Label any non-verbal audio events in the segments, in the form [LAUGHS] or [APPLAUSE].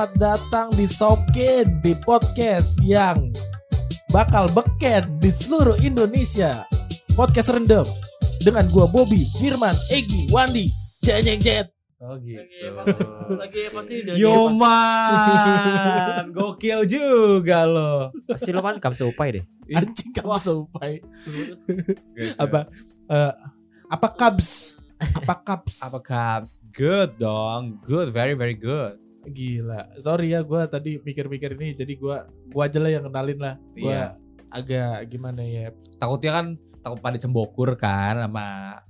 Selamat datang di Sokin di podcast yang bakal beken di seluruh Indonesia. Podcast rendam dengan gua Bobby, Firman, Egi, Wandi, Jeng Jet. Oh gitu. Lagi lagi Yoman, [LAUGHS] gokil juga lo. Pasti lo kan kamsa upai deh. Anjing kamu empat. apa eh, apa Cubs? Apa Cubs? Apa Cubs? Good dong, good, very very good. Gila. Sorry ya gua tadi mikir-mikir ini jadi gua gua aja lah yang kenalin lah. Gua Iya. agak gimana ya? Takutnya kan takut pada cembokur kan sama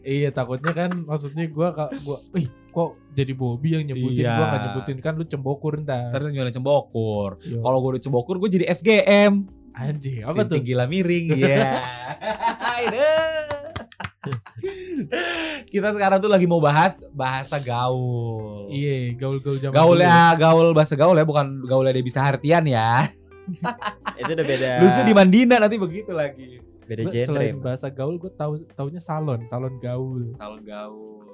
Iya takutnya kan maksudnya gua ka- gua ih kok jadi Bobby yang nyebutin Iya. gua gak nyebutin kan lu cembokur ntar. terus nyuruh cembokur. Yo. Kalau gue udah cembokur gue jadi SGM. anjing apa tuh? Sinting gila miring. Iya. [LAUGHS] [LAUGHS] Kita sekarang tuh lagi mau bahas bahasa gaul. Iya, gaul-gaul zaman Gaul ya, gaul bahasa gaul ya, bukan gaulnya dia bisa artian ya. [LAUGHS] Itu udah beda. Lu sih di Mandina nanti begitu lagi. beda Gua genre. selain bahasa gaul gue tahu taunya salon, salon gaul. Salon gaul.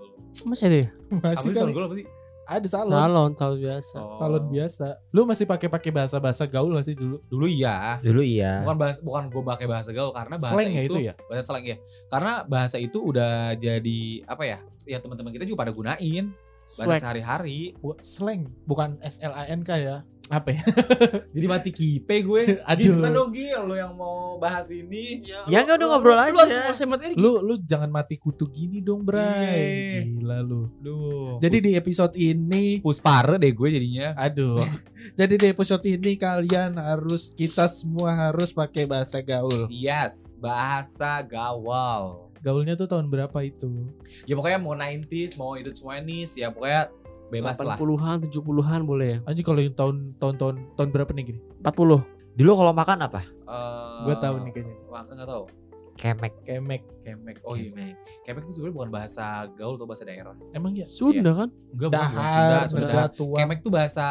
Masih ada ya? Apa Masih sih salon gaul apa sih? Ada salon. Salon, salon biasa. Oh. Salon biasa. Lu masih pakai-pakai bahasa-bahasa gaul gak sih dulu? Dulu iya. Dulu iya. Bukan bahasa bukan gue pakai bahasa gaul karena bahasa Slang ya itu, itu ya? bahasa slang ya. Karena bahasa itu udah jadi apa ya? Ya teman-teman kita juga pada gunain bahasa sehari-hari. Slang, bukan S L A N K ya. Apa ya? [LAUGHS] Jadi mati kipe gue. [LAUGHS] Aduh. Gitu dong Gil, lu yang mau bahas ini. Ya, lu- nggak, udah lu- ngobrol lu aja. harus materi. lu lu jangan mati kutu gini dong, Bray. Iya. Gila lu. Duh. Jadi pus- di episode ini puspare deh gue jadinya. Aduh. [LAUGHS] Jadi di episode ini kalian harus kita semua harus pakai bahasa gaul. Yes, bahasa gawal. Gaulnya tuh tahun berapa itu? Ya pokoknya mau 90s, mau itu 20s, ya pokoknya bebas lah. 80-an, 70-an boleh ya? Anjing kalau yang tahun tahun tahun tahun berapa nih gini? 40. Dulu kalau makan apa? Eh, Gue tahu nih kayaknya. Wah, nggak tahu. Kemek. Kemek. Kemek. Oh iya. Kemek. Kemek itu sebenarnya bukan bahasa gaul atau bahasa daerah. Emang ya? Sunda kan? Enggak, bukan Sunda, Sunda. Sunda tua. Kemek itu bahasa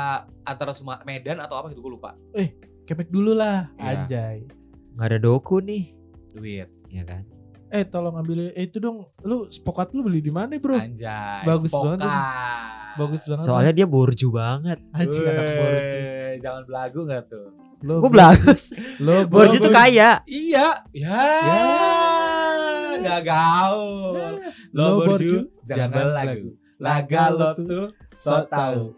antara Suma Medan atau apa gitu gue lupa. Kemek dulu lah, Iya. anjay. Nggak ada doku nih. Duit. Ya kan? Eh tolong ambil eh, itu dong. Lu spokat lu beli di mana, Bro? Anjay. Bagus banget Spokat. Bagus banget. Soalnya dia borju banget. anjing anak borju. Jangan belagu gak tuh? Lo Gue bagus. Lo Borju tuh kaya. Iya. Ya. Gak gaul. Lo Lo borju, jangan jangan belagu. Laga lo tuh so tau.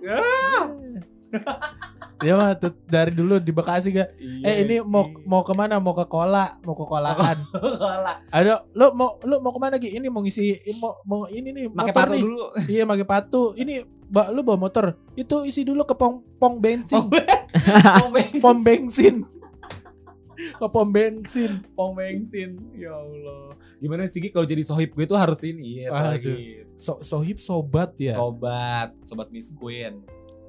[LAUGHS] Ya mah dari dulu di Bekasi gak? Iya, Eh ini mau mau ke mana? Mau ke kola, mau ke kolaan. [LAUGHS] Kolak. Ayo, lu mau lu mau ke mana Gi? Ini mau ngisi ini mau mau ini nih Pakai patu nih. dulu. [LAUGHS] Iya, pakai patu. Ini Mbak lu bawa motor. Itu isi dulu ke pom pom bensin. Pom bensin. pom bensin. ke pom bensin. Pom bensin. Ya Allah. Gimana sih kalau jadi sohib gue tuh harus ini. Iya, Aduh. sohib. So, sohib sobat ya. Sobat, sobat Miss Queen.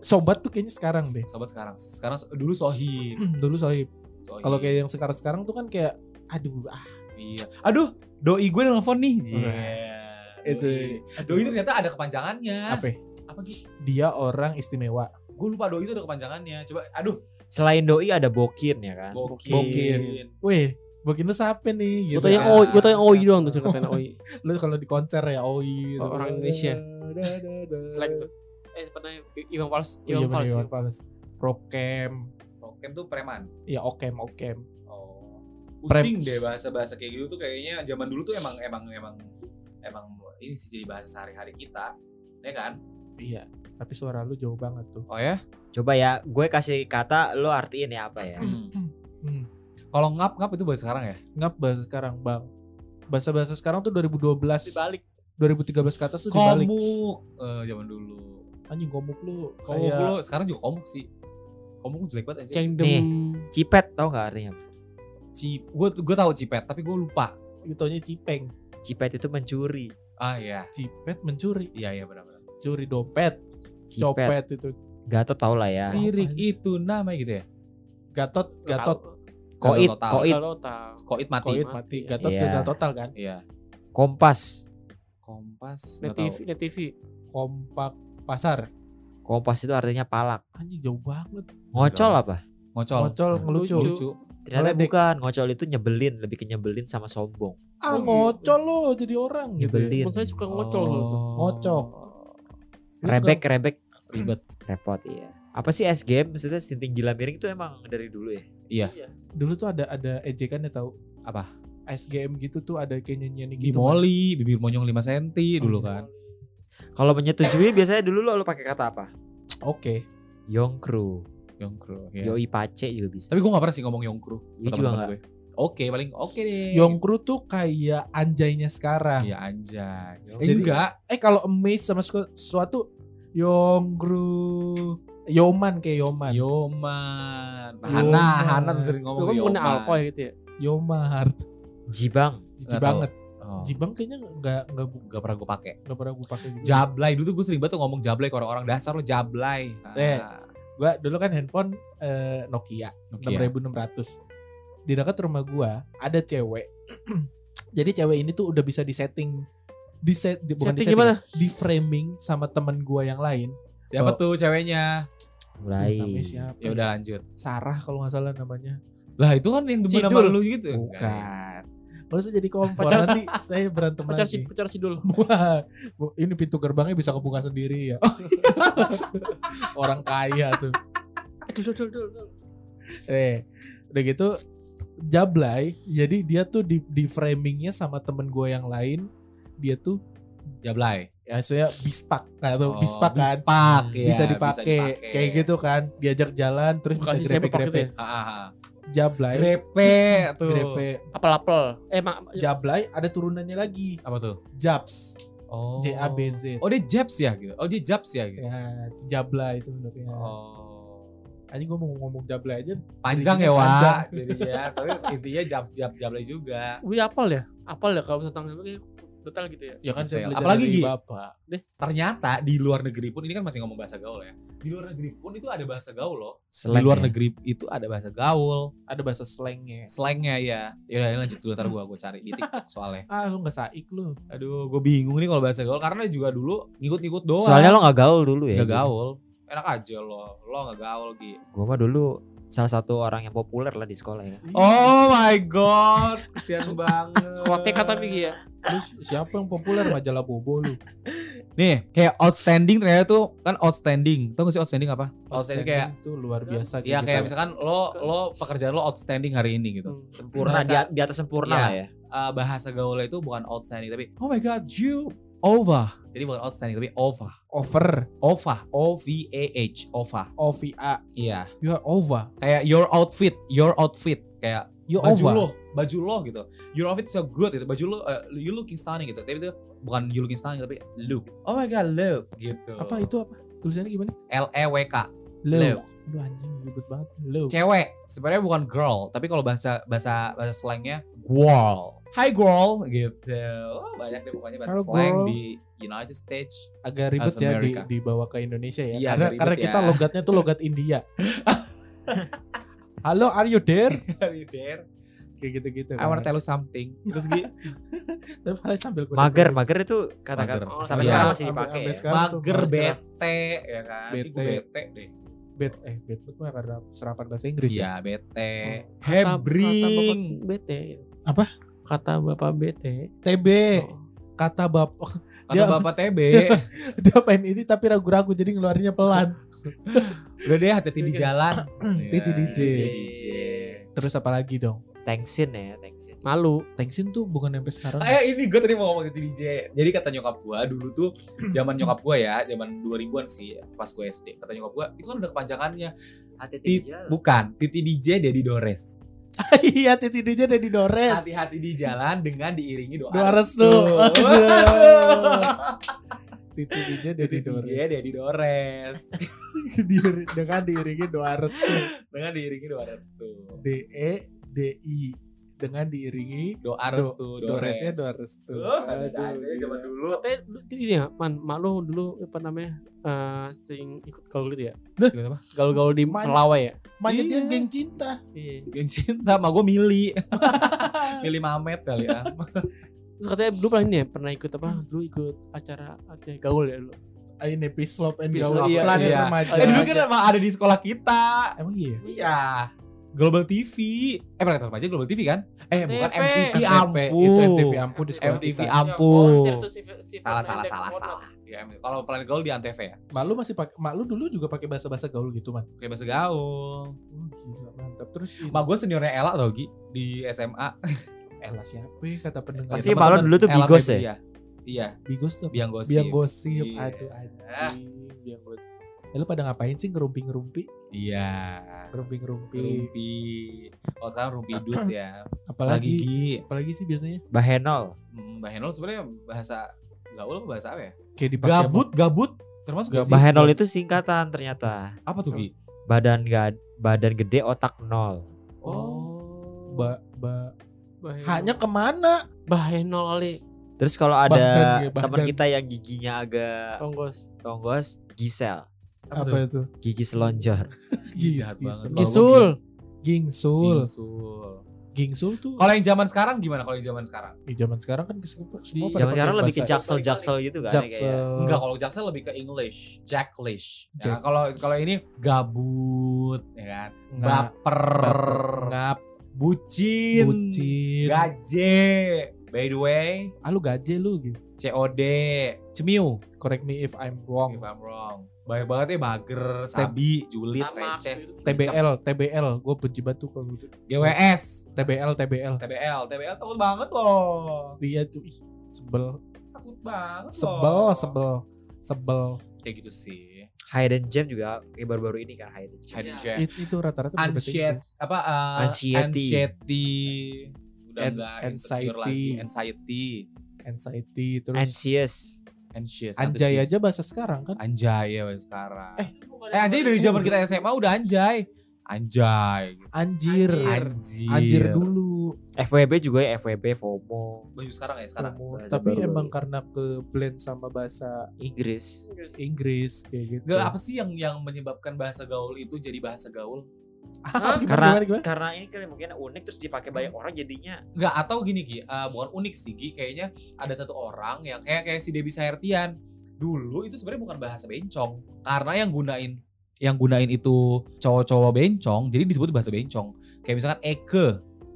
Sobat tuh kayaknya sekarang deh. Sobat sekarang. Sekarang dulu sohib. Dulu sohib. Sohib. Kalau kayak yang sekarang-sekarang tuh kan kayak aduh ah Iya. Aduh, doi gue nelfon nih. Iya. itu Doi. Doi ternyata ada kepanjangannya. apa? ya? Apa Gi? Dia orang istimewa. Gue lupa doi itu ada kepanjangannya. Coba, aduh. Selain doi ada bokin ya kan? Bokin. Bokin. Weh, Bikin lu siapa nih gitu. Gue tanya kan. Oi, gue tanya Oi doang tuh cerita Oi. [LAUGHS] Lu kalau di konser ya Oi. gitu. Oh, orang Indonesia. [LAUGHS] Selain itu. Eh, pernah Iwan Fals, Oh, iya Iwan bener, Fals. Iwan Fals. Procam. Bokin tuh preman. Ya Okem, Okem. Oh. Pusing deh bahasa-bahasa kayak gitu tuh kayaknya zaman dulu tuh emang emang emang emang ini sih jadi bahasa sehari-hari kita. Ya kan? Iya. Tapi suara lu jauh banget tuh. Oh ya? Coba ya, gue kasih kata lo artiin ya apa ya? Hmm. Kalau ngap ngap itu bahasa sekarang ya? Ngap bahasa sekarang, Bang. Bahasa-bahasa sekarang tuh 2012. Dibalik. 2013 ke atas tuh dibalik. Komuk eh zaman dulu. Anjing komuk lu Komuk kayak lu sekarang juga komuk sih. Komuk jelek banget aja. Cengdem. Nih. Cipet tau gak artinya? apa? Cip, gue gue tahu cipet tapi gue lupa. Itunya cipeng. Cipet itu mencuri. Ah iya, Cipet mencuri. iya iya benar-benar. Curi dompet. Cipet. Copet itu. Gatot tau lah ya. Sirik apaan? itu namanya gitu ya. Gatot, Gatot, Koit, koit. Koit mati. Koit mati. Gatot Iya. gagal total kan? Iya. kompas. Kompas. Net. TV, Net TV. Kompak pasar. Kompas itu artinya palak. Anjing jauh banget. Ngocol apa? Ngocol. Ngocol ngelucu. Lucu. Ternyata Ngeledek. bukan. Ngocol itu nyebelin, lebih ke nyebelin sama sombong. Ah Oh, gitu. ngocol lo jadi orang gitu. ya. Nyebelin. Saya suka ngocol Oh. tuh. Ngocok. Lu suka- Rebek, rebek, Ribet. repot iya. Apa sih SGM maksudnya sinting gila miring itu emang dari dulu ya? Dulu tuh ada ada ejekannya tahu. Apa? SGM gitu tuh ada kayak nyanyian gitu. Gimoli, bibir monyong 5 cm dulu kan. Kalau menyetujui biasanya dulu lo, lo pakai kata apa? Oke. Yongkru, Yongkru. Ya. Yoi Pace juga bisa. Tapi gue gak pernah sih ngomong Yongkru. Iya juga gue. Oke, paling oke deh. Yongkru tuh kayak anjaynya sekarang. Iya anjay. Eh Jadi- enggak. Eh kalau amazed sama sesu- sesuatu Yongkru Yoman kayak Yoman. Yoman. Yoman. Hana, Hana tuh sering ngomong kan Yoman. punya alfa ya gitu ya. Yomart. Jibang. Jijik tahu. banget. Oh, Jibang kayaknya nggak nggak bu- Gak pernah gue pakai. nggak pernah gue pakai juga. Jablay dulu tuh gue sering banget tuh ngomong jablay ke orang-orang dasar lo jablay. Eh, Ah, Gua dulu kan handphone eh, Nokia Nokia. 6600. Di dekat rumah gua ada cewek. [CLEARS THROAT] Jadi cewek ini tuh udah bisa disetting di set di, bukan di Setting setting, gimana? di framing sama temen gua yang lain. Siapa Oh. tuh ceweknya? Mulai. Namanya siapa? Ya udah lanjut. Sarah kalau nggak salah namanya. Lah itu kan yang demen sama lu gitu. Bukan. Gak usah jadi kompor Pacar nanti saya berantem Pacar si lagi. pacar sidul. Wah, bu- ini pintu gerbangnya bisa kebuka sendiri ya. [LAUGHS] Orang kaya tuh. Eh, dul, dul, dul, dul. Eh, udah gitu Jablay, jadi dia tuh di, di framingnya sama temen gue yang lain, dia tuh Jablay. ya saya bispak, nah tuh Oh, bispak kan, bispak, ya, bisa dipakai kayak gitu kan, diajak jalan terus bisa Bekasi sepak grepe-grepe. gitu ya. Jablay, Grepe [LAUGHS] tuh. grepe, Apel-apel. Eh, mak Jablay ada turunannya lagi, Apa tuh? Jabs, Oh. J A B Z. Oh dia Jabs ya gitu. Oh dia Jabs ya gitu. Ya, Jablay sebenarnya. Oh. Anjing gue mau ngomong Jablay aja. Panjang ya, Wak. panjang. [LAUGHS] Jadinya, tapi intinya Jabs Jab Jablay juga. Wih apal ya? Apal ya kalau tentang itu detail gitu ya. Ya kan saya belajar Apalagi, dari bapak. Ternyata di luar negeri pun ini kan masih ngomong bahasa gaul ya. Di luar negeri pun itu ada bahasa gaul loh. Slang di luar ya. negeri itu ada bahasa gaul, Ada bahasa slangnya. slangnya ya. Ya udah lanjut dulu ntar gua gua cari di TikTok [LAUGHS] soalnya. Ah lu gak saik lu. Aduh, gue bingung nih kalau bahasa gaul karena juga dulu ngikut-ngikut doang. Soalnya lo gak gaul dulu ya. Gak gaul. Enak aja lo. Lo gak gaul, Gi. Gue mah dulu salah satu orang yang populer lah di sekolah ya. Oh my god. Kesian [LAUGHS] banget. Sekolah TK tapi Gi, ya. Lu siapa yang populer majalah Bobo lu? Nih, kayak outstanding ternyata tuh kan outstanding. Tau gak sih outstanding apa? Outstanding, kayak tuh luar biasa gitu. ya kayak kita. misalkan lo lo pekerjaan lo outstanding hari ini gitu. Hmm. Sempurna Bahasa- di, di atas sempurna Iya. lah ya. Eh, bahasa gaulnya itu bukan outstanding tapi oh my god you over. Jadi bukan outstanding tapi over. over Ova, O V A H, Ova. OVA Iya. you are over Kayak your outfit, your outfit kayak you baju over lo, baju lo gitu. Your outfit so good gitu. Baju lo, uh, you looking stunning gitu. Tapi itu bukan you looking stunning tapi look. Oh my god, look gitu. apa itu apa tulisannya gimana L E W K. Low. Aduh anjing ribet banget low Cewek. Sebenarnya bukan girl, tapi kalau bahasa bahasa bahasa slangnya girl. Hi girl gitu. Oh, banyak deh pokoknya bahasa Hello, slang girl. di United States. agak ribet ya di, dibawa ke Indonesia ya Iya, karena, agak ribet karena ya. kita logatnya tuh logat India [LAUGHS] halo are you there [LAUGHS] Are you there? kayak gitu-gitu I wanna kan. tell you something. Terus gitu. [LAUGHS] tapi paling sambil kuda- Mager, mager itu kata-kata Mager. Oh, sampai sekarang masih dipakai sampai ya. Mager mager. bete ya kan. Bete. bete deh. bet eh bet mah karena serapan bahasa Inggris ya Iya, bete. Kata- Kata Hebring. Bapak BT. Apa? Kata Bapak BT. TB Oh. Kata bapak [LAUGHS] Kata Dia- Bapak TB. [LAUGHS] dia pengen ini tapi ragu-ragu jadi ngeluarinnya pelan [LAUGHS] Udah deh hati-hati di jalan. [CLEARS THROAT] Titi Iya, DJ. DJ. terus apa lagi dong Thanksin ya, thanksin. Malu. Thanksin tuh bukan sampai sekarang Eh ini gue tadi mau ngomong Titi DJ. Jadi kata nyokap gue dulu tuh [CLEARS THROAT] zaman nyokap gue ya, zaman 2000-an sih pas gue SD. Kata nyokap gue itu kan udah kepanjangannya. Hati-hati di bukan, Titi DJ Dedi Dores. [LAUGHS] iya Titi DJ ada di Dores Hati-hati di jalan dengan diiringi doa. Doa restu. [LAUGHS] Titi DJ ada di Titi DJ Dores Dedi Dores. [LAUGHS] Di- dengan diiringi doa restu dengan diiringi doa restu. D E D I dengan diiringi Doa Do- restu, Doresnya doa restu Tuh, ada Aduh, aja ya zaman gila. dulu. Du- ini ya, man, mak lu dulu apa namanya? eh sering ikut gaul gitu ya. Gimana apa? Gaul-gaul di Man- Melawai ya. Makanya dia Iya. geng cinta Iya. Yang cinta sama gue Mili. [LAUGHS] Mili Mamet kali ya. Terus katanya dulu pernah ini ya, pernah ikut apa? Dulu ikut acara acara gaul ya dulu. Ah, ini Peace Love and Peace Gaul Love, iya, Planet iya. Remaja Eh dulu kan emang ada di sekolah kita. Emang iya Iya. Global TV. Eh pernah tetap aja Global TV kan? Eh bukan TV. MTV MTV, Ampu. Itu MTV Ampu di sekolah MTV kita. Ampu. Salah salah salah salah. Ya, kalau Planet Gaul di Antv ya. Mak lu masih pakai mak lu dulu juga pakai bahasa-bahasa gaul gitu, Man. Kayak bahasa gaul. Oh, gila, mantap. Terus ini, Mak gue seniornya Ella tau Gi di SMA. Ella siapa ya kata pendengar? Pasti Mak lu dulu tuh Ella Bigos ya? Iya. Iya, Bigos tuh. biang gosip. Biang gosip. Iya. Aduh anjing, biang gosip. Eh, lu pada ngapain sih ngerumpi-ngerumpi? Iya. Ngerumpi-ngerumpi. Rumpi. Kalau sekarang rumpi dut ya. Lagi [CLEARS THROAT] Apalagi Gi. apalagi sih biasanya Bahenol. Hmm, Mbak Henol sebenarnya bahasa gaul apa bahasa apa ya? kayak dipakai Gabut, gabut. Termasuk sih? Bahenol itu singkatan ternyata. Apa tuh Gi? Badan gad badan gede otak nol. Oh, ba, ba, Bahenol. hanya ke mana? Bahenol kali. Terus kalau ada ya, teman kita yang giginya agak Tonggos. tonggos, gisel, Apa, itu? gigi selonjor. [LAUGHS] Gis- jahat banget. Gisul. Gingsul. Gingsul. Gingsul tuh Kalau yang zaman sekarang gimana kalau yang zaman sekarang? di zaman sekarang kan semua pada Zaman sekarang lebih ke bahasa- jaksel jaksel gitu kan. ya, Jaksel. kayak. Enggak, kalau Jaksel lebih ke English, Jacklish. Ya, kalau kalau ini gabut, ya kan? Baper, ngap, bucin, bucin. gaje. By the way, Ah lu gaje lu gitu. COD, cemiu. Correct me if I'm If wrong. I'm wrong. Banyak banget ya mager, sabi, julid, receh. TBL, TBL, gue benci banget tuh kalau gitu. GWS, TBL, TBL. TBL, TBL takut banget loh. Dia tuh ih, sebel, Takut banget sebel, loh. sebel, sebel. Kayak gitu sih. Hidden gem juga kayak baru-baru ini kan hidden gem. Hidden Iya. gem. It, itu rata-rata Anxiety apa uh, Anxiety. anxiety udah An- enggak anxiety. lagi anxiety Anxiety terus Anxious. Anxious anjay anxious. aja bahasa sekarang kan. anjay ya wes sekarang Eh, eh anjay dari zaman kita SMA udah anjay anjay Anjir. anjir Anjir dulu. FWB juga ya FWB FOMO baju sekarang ya sekarang bahasa Tapi baru-baru. emang karena ke blend sama bahasa Inggris. Inggris kayak gitu. Gak apa sih yang yang menyebabkan bahasa gaul itu jadi bahasa gaul? Ah, gimana, Karena gimana, gimana? karena ini kan mungkin unik terus dipakai banyak orang jadinya Enggak atau gini Gi, eh, bukan unik sih Gi, kayaknya ada satu orang yang kayak kayak si Debbie Sahertian. Dulu itu sebenarnya bukan bahasa bencong, karena yang gunain yang gunain itu cowok-cowok bencong, jadi disebut bahasa bencong. Kayak misalkan eke.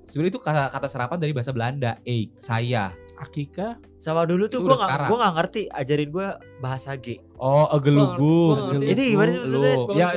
Sebenarnya itu kata kata serapan dari bahasa Belanda, e, saya. Akika sama dulu tuh gue nggak sekarang. gue nggak ngerti ajarin gue bahasa G Oh. Gua ngerti. Itu gimana sih maksudnya? Ya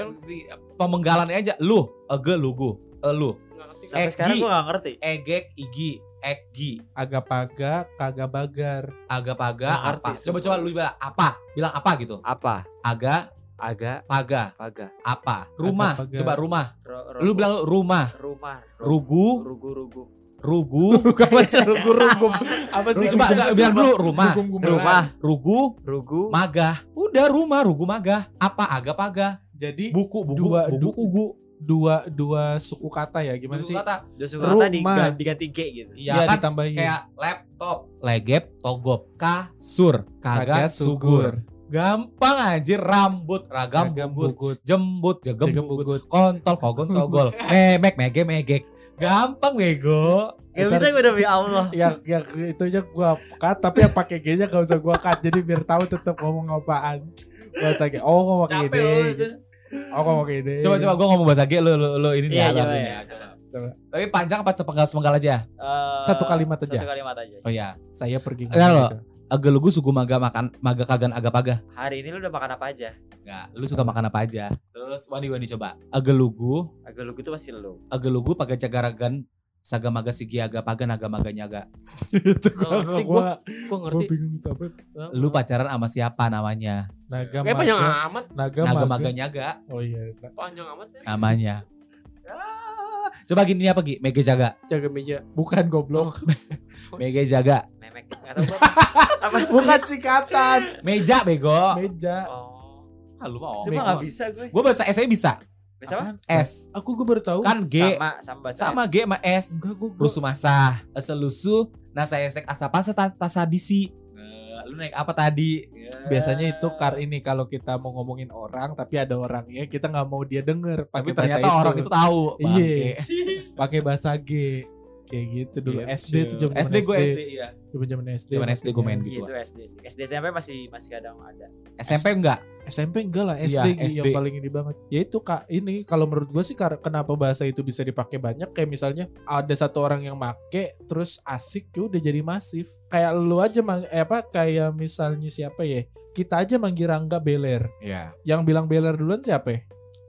pemenggalannya aja lu, egelugu, elu, Nggak ngerti. sampai Egi. sekarang gue nggak ngerti egek, igi, egi, agak paga kagak bagar. aga paga, Nggak ngerti, apa? Coba coba lu bilang apa? Bilang apa gitu? apa Aga, agak paga, paga apa? Rumah. paga. Coba rumah. ro, ro, Lu bilang rumah. rumah ro- Rugu, rugu rugu rugu. [LAUGHS] Apa sih rugum-rugum? [LAUGHS] Apa sih? Coba enggak bilang dulu rumah. Rumah Rugu, rugu magah. Udah rumah, rugu magah. Apa? Aga paga. Jadi Buku, buku, Dua- buku, kugu. dua dua suku kata ya gimana Suku sih? kata. udah suka kata Rumah. diga- diganti G gitu Iya Ya, kan ditambahin kayak laptop, legep, togop, kasur, kagak, sugur. Gampang anjir rambut, ragam, Ragam bumbut, bugut. jembut, jegem, Jegem bugut, bugut. kontol, kogon, togol, [LAUGHS] memek, mege, megek. Gampang bego. Gak Ntar- bisa gue demi Allah [LAUGHS] yang yang itu aja gua cut tapi yang pakai G nya gak usah gua cut jadi biar tahu tetap ngomong apaan bahasa G oh ngomong Capek ini loh itu. Oh ngomong ini Coba coba gue ngomong bahasa G lu lu, lu ini Iya, nih, coba lu ya. ini ya, coba. Coba. Tapi panjang apa sepenggal sepenggal aja? Eh, Satu kalimat aja. satu kalimat aja Oh iya. saya pergi ngomong loh. gitu. Agelugu sugu maga makan maga kagan aga paga. hari ini lu udah makan apa aja Enggak, lu suka makan apa aja? Terus Wandi Wandi coba. Agelugu, agak lu gitu pasti lu agelugu paga cagaragan saga maga sigi aga paga naga maga nyaga. itu gua Ngerti gua Gua gua ngerti. bingung itu apa Lu pacaran sama siapa namanya? naga Kayak panjang maga amat. naga Naga maga nyaga oh iya Panjang amat ya. namanya. Coba gini apa Gi? Mege jaga. Jaga meja. bukan goblok [LAUGHS] Mege jaga. memek gua [LAUGHS] bukan singkatan Meja bego. meja oh Ah, lu mah Cuma nggak bisa gue Gue bahasa S bisa. Bisa apa Apaan? S. aku gua baru tahu Kan G. sama sama bahasa Sama S. G sama S. enggak gua, gua Rusuh masah. Selusu. Nasa esek asapa seta tasadisi. Eh, lu naik apa tadi? biasanya itu kar ini kalau kita mau ngomongin orang tapi ada orangnya kita nggak mau dia denger Tapi pakai bahasa ternyata orang itu tahu. Iya. pakai bahasa G kayak gitu dulu. Gitu. SD tuh zaman SD gue SD iya. Zaman zaman SD. Zaman SD gue main gitu. Itu SD sih. SD SMP masih masih kadang ada. SMP enggak? SMP enggak lah, Iya, SD, yang SD. paling ini banget. Ya itu kak, ini kalau menurut gue sih kenapa bahasa itu bisa dipakai banyak kayak misalnya ada satu orang yang make terus asik ya udah jadi masif. Kayak lu aja mang, eh, apa kayak misalnya siapa ya? Kita aja manggil Rangga Beler. Iya. Yang bilang Beler duluan siapa? ya?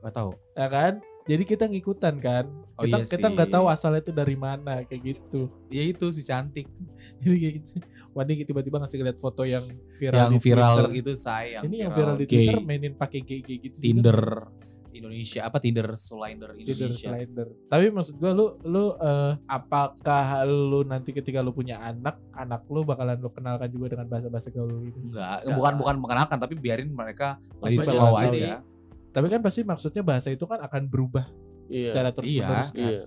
Gak tahu. Ya kan? Jadi kita ngikutan kan. Oh kita iya kita nggak tahu asalnya itu dari mana kayak gitu. Ya itu si cantik. [LAUGHS] Jadi kayak gitu. Wandi tiba-tiba ngasih lihat foto yang viral yang di viral Twitter. itu saya. Ini yang viral di gay. Twitter mainin pakai GG gitu. juga. Tinder Indonesia apa Tinder Slider Tinder Indonesia. slider. Tapi maksud gua lu lu eh, apakah lu nanti ketika lu punya anak, anak lu bakalan lu kenalkan juga dengan bahasa-bahasa gaul itu? Enggak, Enggak. bukan bukan mengenalkan tapi biarin mereka bawa gaul. aja. Tapi kan pasti maksudnya bahasa itu kan akan berubah Iya. secara terus menerus kan. Iya.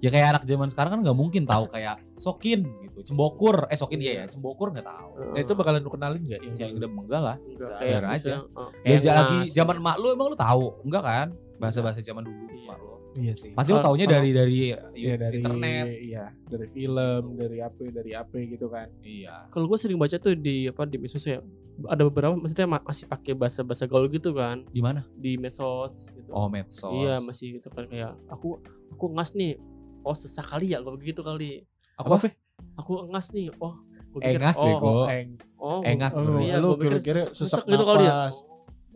Ya kayak anak zaman sekarang kan nggak mungkin tahu kayak sokin gitu, cembokur, eh sokin iya ya, cembokur nggak tahu. Nah, itu bakalan lu kenalin gak? Yang udah enggak lah. Enggak, Biar aja. misalnya, Ya kayak lagi zaman ya. emak lu emang lu tahu? Enggak kan? Bahasa-bahasa zaman dulu emak lu. Iya sih. Pasti lu Kalau- taunya dari dari Iya dari internet. Iya, dari film, dari apa, dari apa gitu kan. Iya. Kalau gue sering baca tuh di apa di medsos ya. Ada beberapa maksudnya ma- masih pakai bahasa-bahasa gaul gitu kan Di mana? di medsos gitu. Oh, medsos. Iya masih gitu kan kayak aku aku ngas nih. Oh sesak kali ya gue begitu kali. Aku apa? Aku ngas nih. Oh gua Eh, pikir, ngas, oh, bego. oh, Eng. oh, Engas, oh, bro. iya, lu kira-kira sesak sesek gitu kali ya.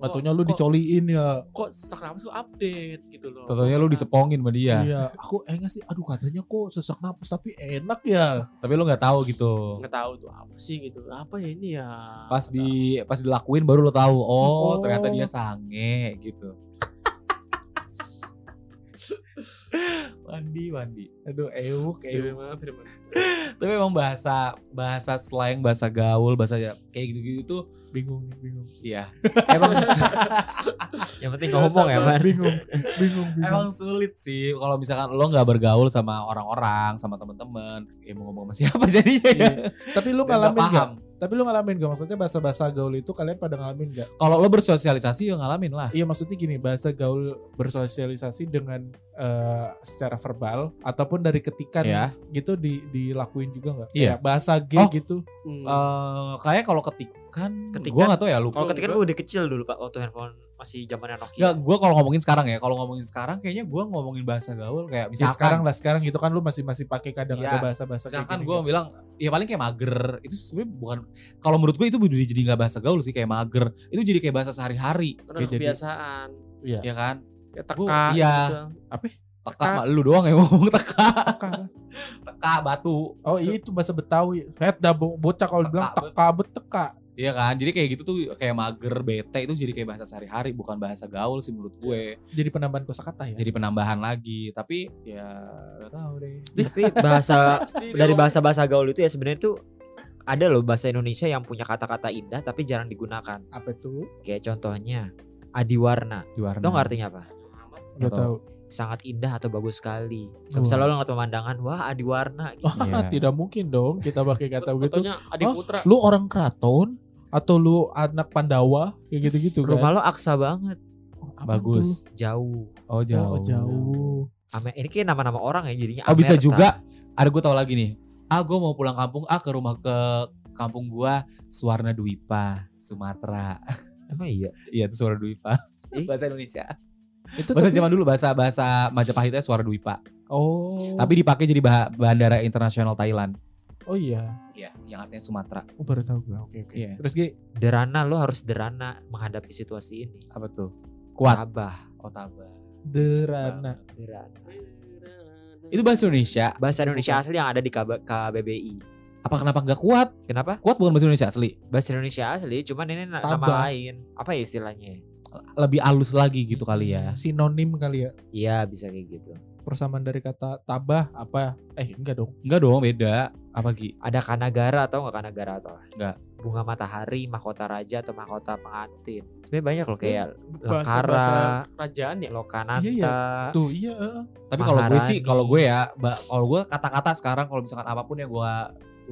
Taunya lu kok- dicoliin ya. Kok sesak napas kok update gitu loh. Tentunya lu disepongin sama dia. Iya, aku enggak sih. Aduh katanya kok sesak napas tapi enak ya. Tapi lu nggak tahu gitu. nggak tahu tuh apa sih gitu. Apa ya ini ya? Pas di pas dilakuin baru lu tahu. Oh, Oh. ternyata dia sange gitu. Wandi, Wandi. Aduh, ewuk, ewuk. Tapi emang bahasa bahasa slang, bahasa gaul, bahasa ya, kayak gitu-gitu tuh Bingung nih, bingung. Iya. [LAUGHS] Emang Yang penting ngomong ya, Man. Bingung, bingung, bingung. emang sulit sih kalau misalkan lo nggak bergaul sama orang-orang, sama teman-teman, ya mau ngomong sama siapa jadinya ya. Iya. Tapi lu nggak ngalamin gak? paham. Tapi lu ngalamin gak? Maksudnya bahasa-bahasa gaul itu kalian pada ngalamin gak? Kalau lo bersosialisasi ya ngalamin lah. Iya maksudnya gini, bahasa gaul bersosialisasi dengan eh, secara verbal ataupun dari ketikan Ya. gitu di dilakuin juga nggak? Iya. Kayak bahasa G Oh. gitu. Hmm. Eh kayak kalau ketikan, Ketikan- gua nggak tahu ya lu. Kalau ketika Enggak. gue udah kecil dulu Pak waktu handphone masih zamannya Enggak, Nokia. gue kalau ngomongin sekarang ya, kalau ngomongin sekarang kayaknya gue ngomongin bahasa gaul kayak Ya misalkan, sekarang lah sekarang gitu kan lu masih masih pakai kadang Iya. ada bahasa-bahasa kayak misalkan gini gue kan. bilang ya paling kayak mager itu sebenarnya bukan kalau menurut gue itu udah jadi nggak bahasa gaul sih kayak mager itu jadi kayak bahasa sehari-hari jadi- kebiasaan. Iya. ya kan Ya, Gua- teka. iya. gitu. teka Teka. mah lu doang yang [LAUGHS] ngomong teka Teka. teka batu Oh iya itu bahasa Betawi. Head dah bo- bocah kalau Teka, bilang teka beteka. Iya kan jadi kayak gitu tuh kayak mager bete itu jadi kayak bahasa sehari-hari bukan bahasa gaul sih menurut gue Jadi penambahan kosakata ya. jadi penambahan lagi tapi ya gak tahu deh Tapi [LAUGHS] bahasa dari bahasa-bahasa gaul itu ya sebenarnya tuh ada loh bahasa Indonesia yang punya kata-kata indah tapi jarang digunakan. Apa tuh? Kayak contohnya adiwarna. di warna Tau nggak artinya apa? Gak tahu. Sangat indah atau bagus sekali. Wah. Kalau misalnya lo ngeliat pemandangan, wah adiwarna. Gitu. Wah, Iya. tidak mungkin dong kita pakai kata begitu. Adik Hah? putra. Lu orang keraton atau lu anak Pandawa kayak gitu-gitu kan? Rumah lo aksa banget, Apaan bagus jauh. oh tuh? jauh Oh, jauh. Ame- ini kayak nama-nama orang ya jadinya. Oh bisa Amerta. juga ada gue tau lagi nih. Ah gue mau pulang kampung ah ke rumah ke kampung gua Suwarna Dwipa Sumatera. Emang iya. iya itu Suwarna Dwipa. Ih. bahasa Indonesia. Itu Bahasa tapi- zaman dulu bahasa bahasa Majapahitnya Suwarna Dwipa. Oh. Tapi dipakai jadi bah- bandara internasional Thailand. oh iya. Iya, yang artinya Sumatera. Oh, baru tahu gua. Oke oke. Iya. Terus Gi, Derana lo harus derana menghadapi situasi ini. Apa tuh? Kuat. Tabah. Oh tabah. Derana. Derana. Itu bahasa Indonesia. Bahasa Indonesia asli yang ada di KB KBBI. Apa kenapa nggak kuat? Kenapa? Kuat bukan bahasa Indonesia asli. Bahasa Indonesia asli, cuman ini na- nama Tabah. lain. Apa ya istilahnya? Lebih halus lagi gitu kali ya. Sinonim kali ya. Iya bisa kayak gitu. Persamaan dari kata tabah apa? Eh enggak dong. Enggak dong, beda. Apa Gi? Ada kanagara atau nggak kanagara atau? Nggak. Bunga matahari, mahkota raja atau mahkota pengantin. Sebenarnya banyak loh kayak Lekara, kerajaan ya. Lokananta. Iya, Tuh iya. heeh. Tapi kalau gue sih, kalau gue ya, kalau gue kata-kata sekarang kalau misalkan apa pun yang gue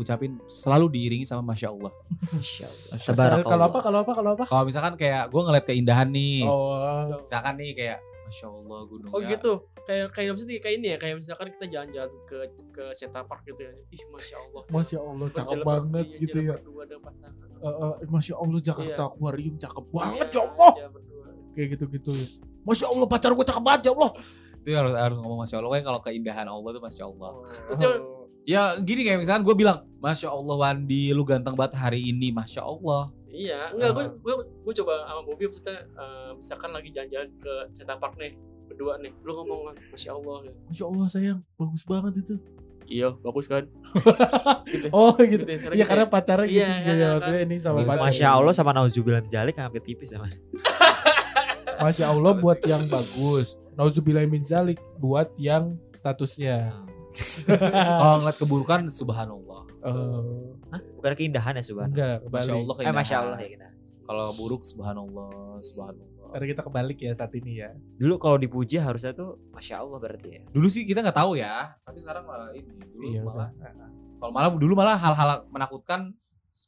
ucapin selalu diiringi sama masya Allah. Masya Allah. Kalau apa? Kalau apa? Kalau apa? Kalau apa? Kalau misalkan kayak gue ngeliat keindahan nih, Oh. misalkan nih kayak Masya Allah gunung Oh gitu. Kayak kayak maksudnya kayak ini ya, kayak misalkan kita jalan-jalan ke ke Center Park gitu ya. Ih, Masya Allah. Masya Allah cakep jalan banget berdua, gitu jalan ya. Berdua ada pasangan. Eh, eh, Masya Allah Jakarta Iya. Aquarium cakep banget Iya, ya Allah. iya, berdua. Kayak gitu-gitu. Masya Allah pacar gue cakep banget ya Allah. Itu harus, harus ngomong Masya Allah. Kan kalau keindahan Allah tuh Masya Allah. Terus dia- Ya gini kayak misalkan gue bilang Masya Allah Wandi lu ganteng banget hari ini Masya Allah Iya, enggak gue Ah. gue gue coba sama Bobby maksudnya eh, misalkan lagi jalan-jalan ke Center Park nih berdua nih lu ngomong masya Allah ya. Masya Allah sayang bagus banget itu. iya bagus kan [LAUGHS] gitu. Oh gitu. Gitu, Iya gitu karena ya. pacarnya Iya, gitu iya, juga ya kan. maksudnya ini sama Masya pacar. Masya Allah sama nauzubillah min zalik hampir tipis ya mas. [LAUGHS] Masya Allah buat yang bagus. Nauzubillah min zalik buat yang statusnya. Kalau ngeliat keburukan Subhanallah Oh, Hah? Bukan keindahan ya subhan. enggak Masya kebalik. Allah Eh keindahan masya Allah ya kita. Kalau buruk Subhanallah Subhanallah Karena kita kebalik ya saat ini ya. Dulu kalau dipuji harusnya tuh masya Allah berarti ya. Dulu sih kita nggak tahu ya Tapi sekarang malah ini Dulu Iya malah. Kalau malah dulu malah hal-hal menakutkan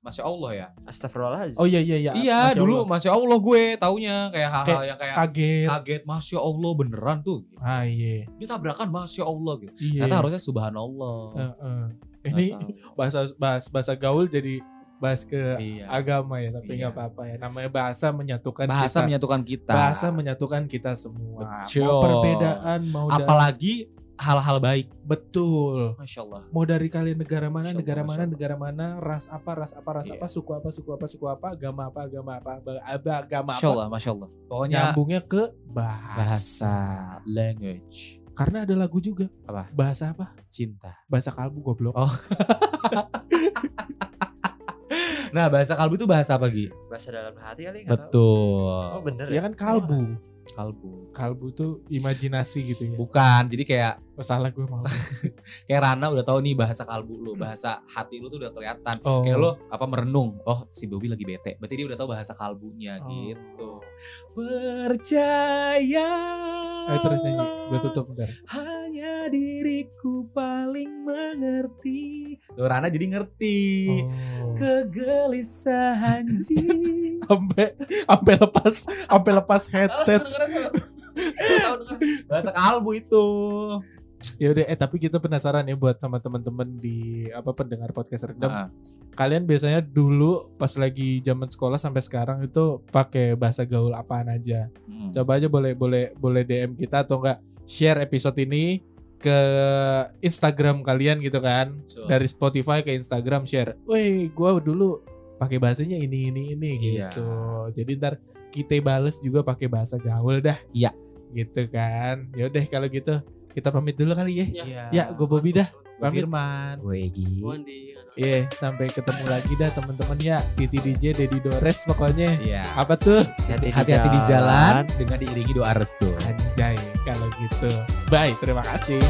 Masya Allah ya Astagfirullahaladzim. Oh iya iya iya. Iya Masya dulu Allah. Masya Allah gue taunya Kayak hal-hal yang kayak kaget. kaget Masya Allah beneran tuh Ah iya. Dia tabrakan Masya Allah gitu Iya. Ternyata harusnya Subhanallah Heeh. Nggak Ini [LAUGHS] bahasa bahas bahasa gaul jadi bahas ke Iya. agama ya tapi Iya. nggak apa-apa ya namanya bahasa menyatukan Bahasa kita menyatukan kita bahasa menyatukan kita semua Betul. mau perbedaan mau Apalagi hal-hal baik. Betul. Masya Allah mau dari kalian negara mana Allah, negara mana negara mana ras apa ras apa ras Iya. apa suku apa suku apa suku apa agama apa agama apa aba- aba- agama Masya apa. Allah Masya Allah Pokoknya nyambungnya ke bahasa. Bahasa language. Karena ada lagu juga. Apa? bahasa apa? Cinta. Bahasa kalbu goblok. Oh. Nah bahasa kalbu itu bahasa apa Gi? Bahasa dalam hati kali tahu. Betul. Oh bener ya? kan kalbu Kalbu. Kalbu tuh imajinasi gitu ya. Bukan jadi kayak oh, salah gue mau. [LAUGHS] Kayak Rana udah tahu nih bahasa kalbu lu Bahasa hati lu tuh udah kelihatan. Oh. Kayak lu apa merenung. Oh si Bobby lagi bete. Berarti dia udah tahu bahasa kalbunya Oh. gitu. Percaya. Ayo terus nyanyi. Gue tutup bentar diriku paling mengerti. Tuh Rana jadi ngerti. Oh. Kegelisahan [LAUGHS] jiwa. Sampai sampai lepas sampai lepas headset. Bahasa kalbu itu. Ya udah eh tapi kita penasaran ya buat sama teman-teman di apa pendengar podcast rendam. Ah. kalian biasanya dulu pas lagi zaman sekolah sampai sekarang itu pakai bahasa gaul apaan aja? Hmm. coba aja boleh boleh boleh DM kita atau enggak share episode ini ke Instagram kalian gitu kan. Betul. dari Spotify ke Instagram share. Weh gua dulu pakai bahasanya ini ini ini Iya. gitu. Jadi ntar kita bales juga pakai bahasa gaul dah. Iya. gitu kan. Ya udah kalau gitu kita pamit dulu kali ya. Ya ya gue Bobby dah. Gua pamit. Firman. Gue Egi. Iya, sampai ketemu lagi dah teman-teman ya. Titi DJ, Dedi Dores pokoknya. Iya Apa tuh? Hati-hati di jalan dengan diiringi doa restu Anjay, kalau gitu. Bye, terima kasih.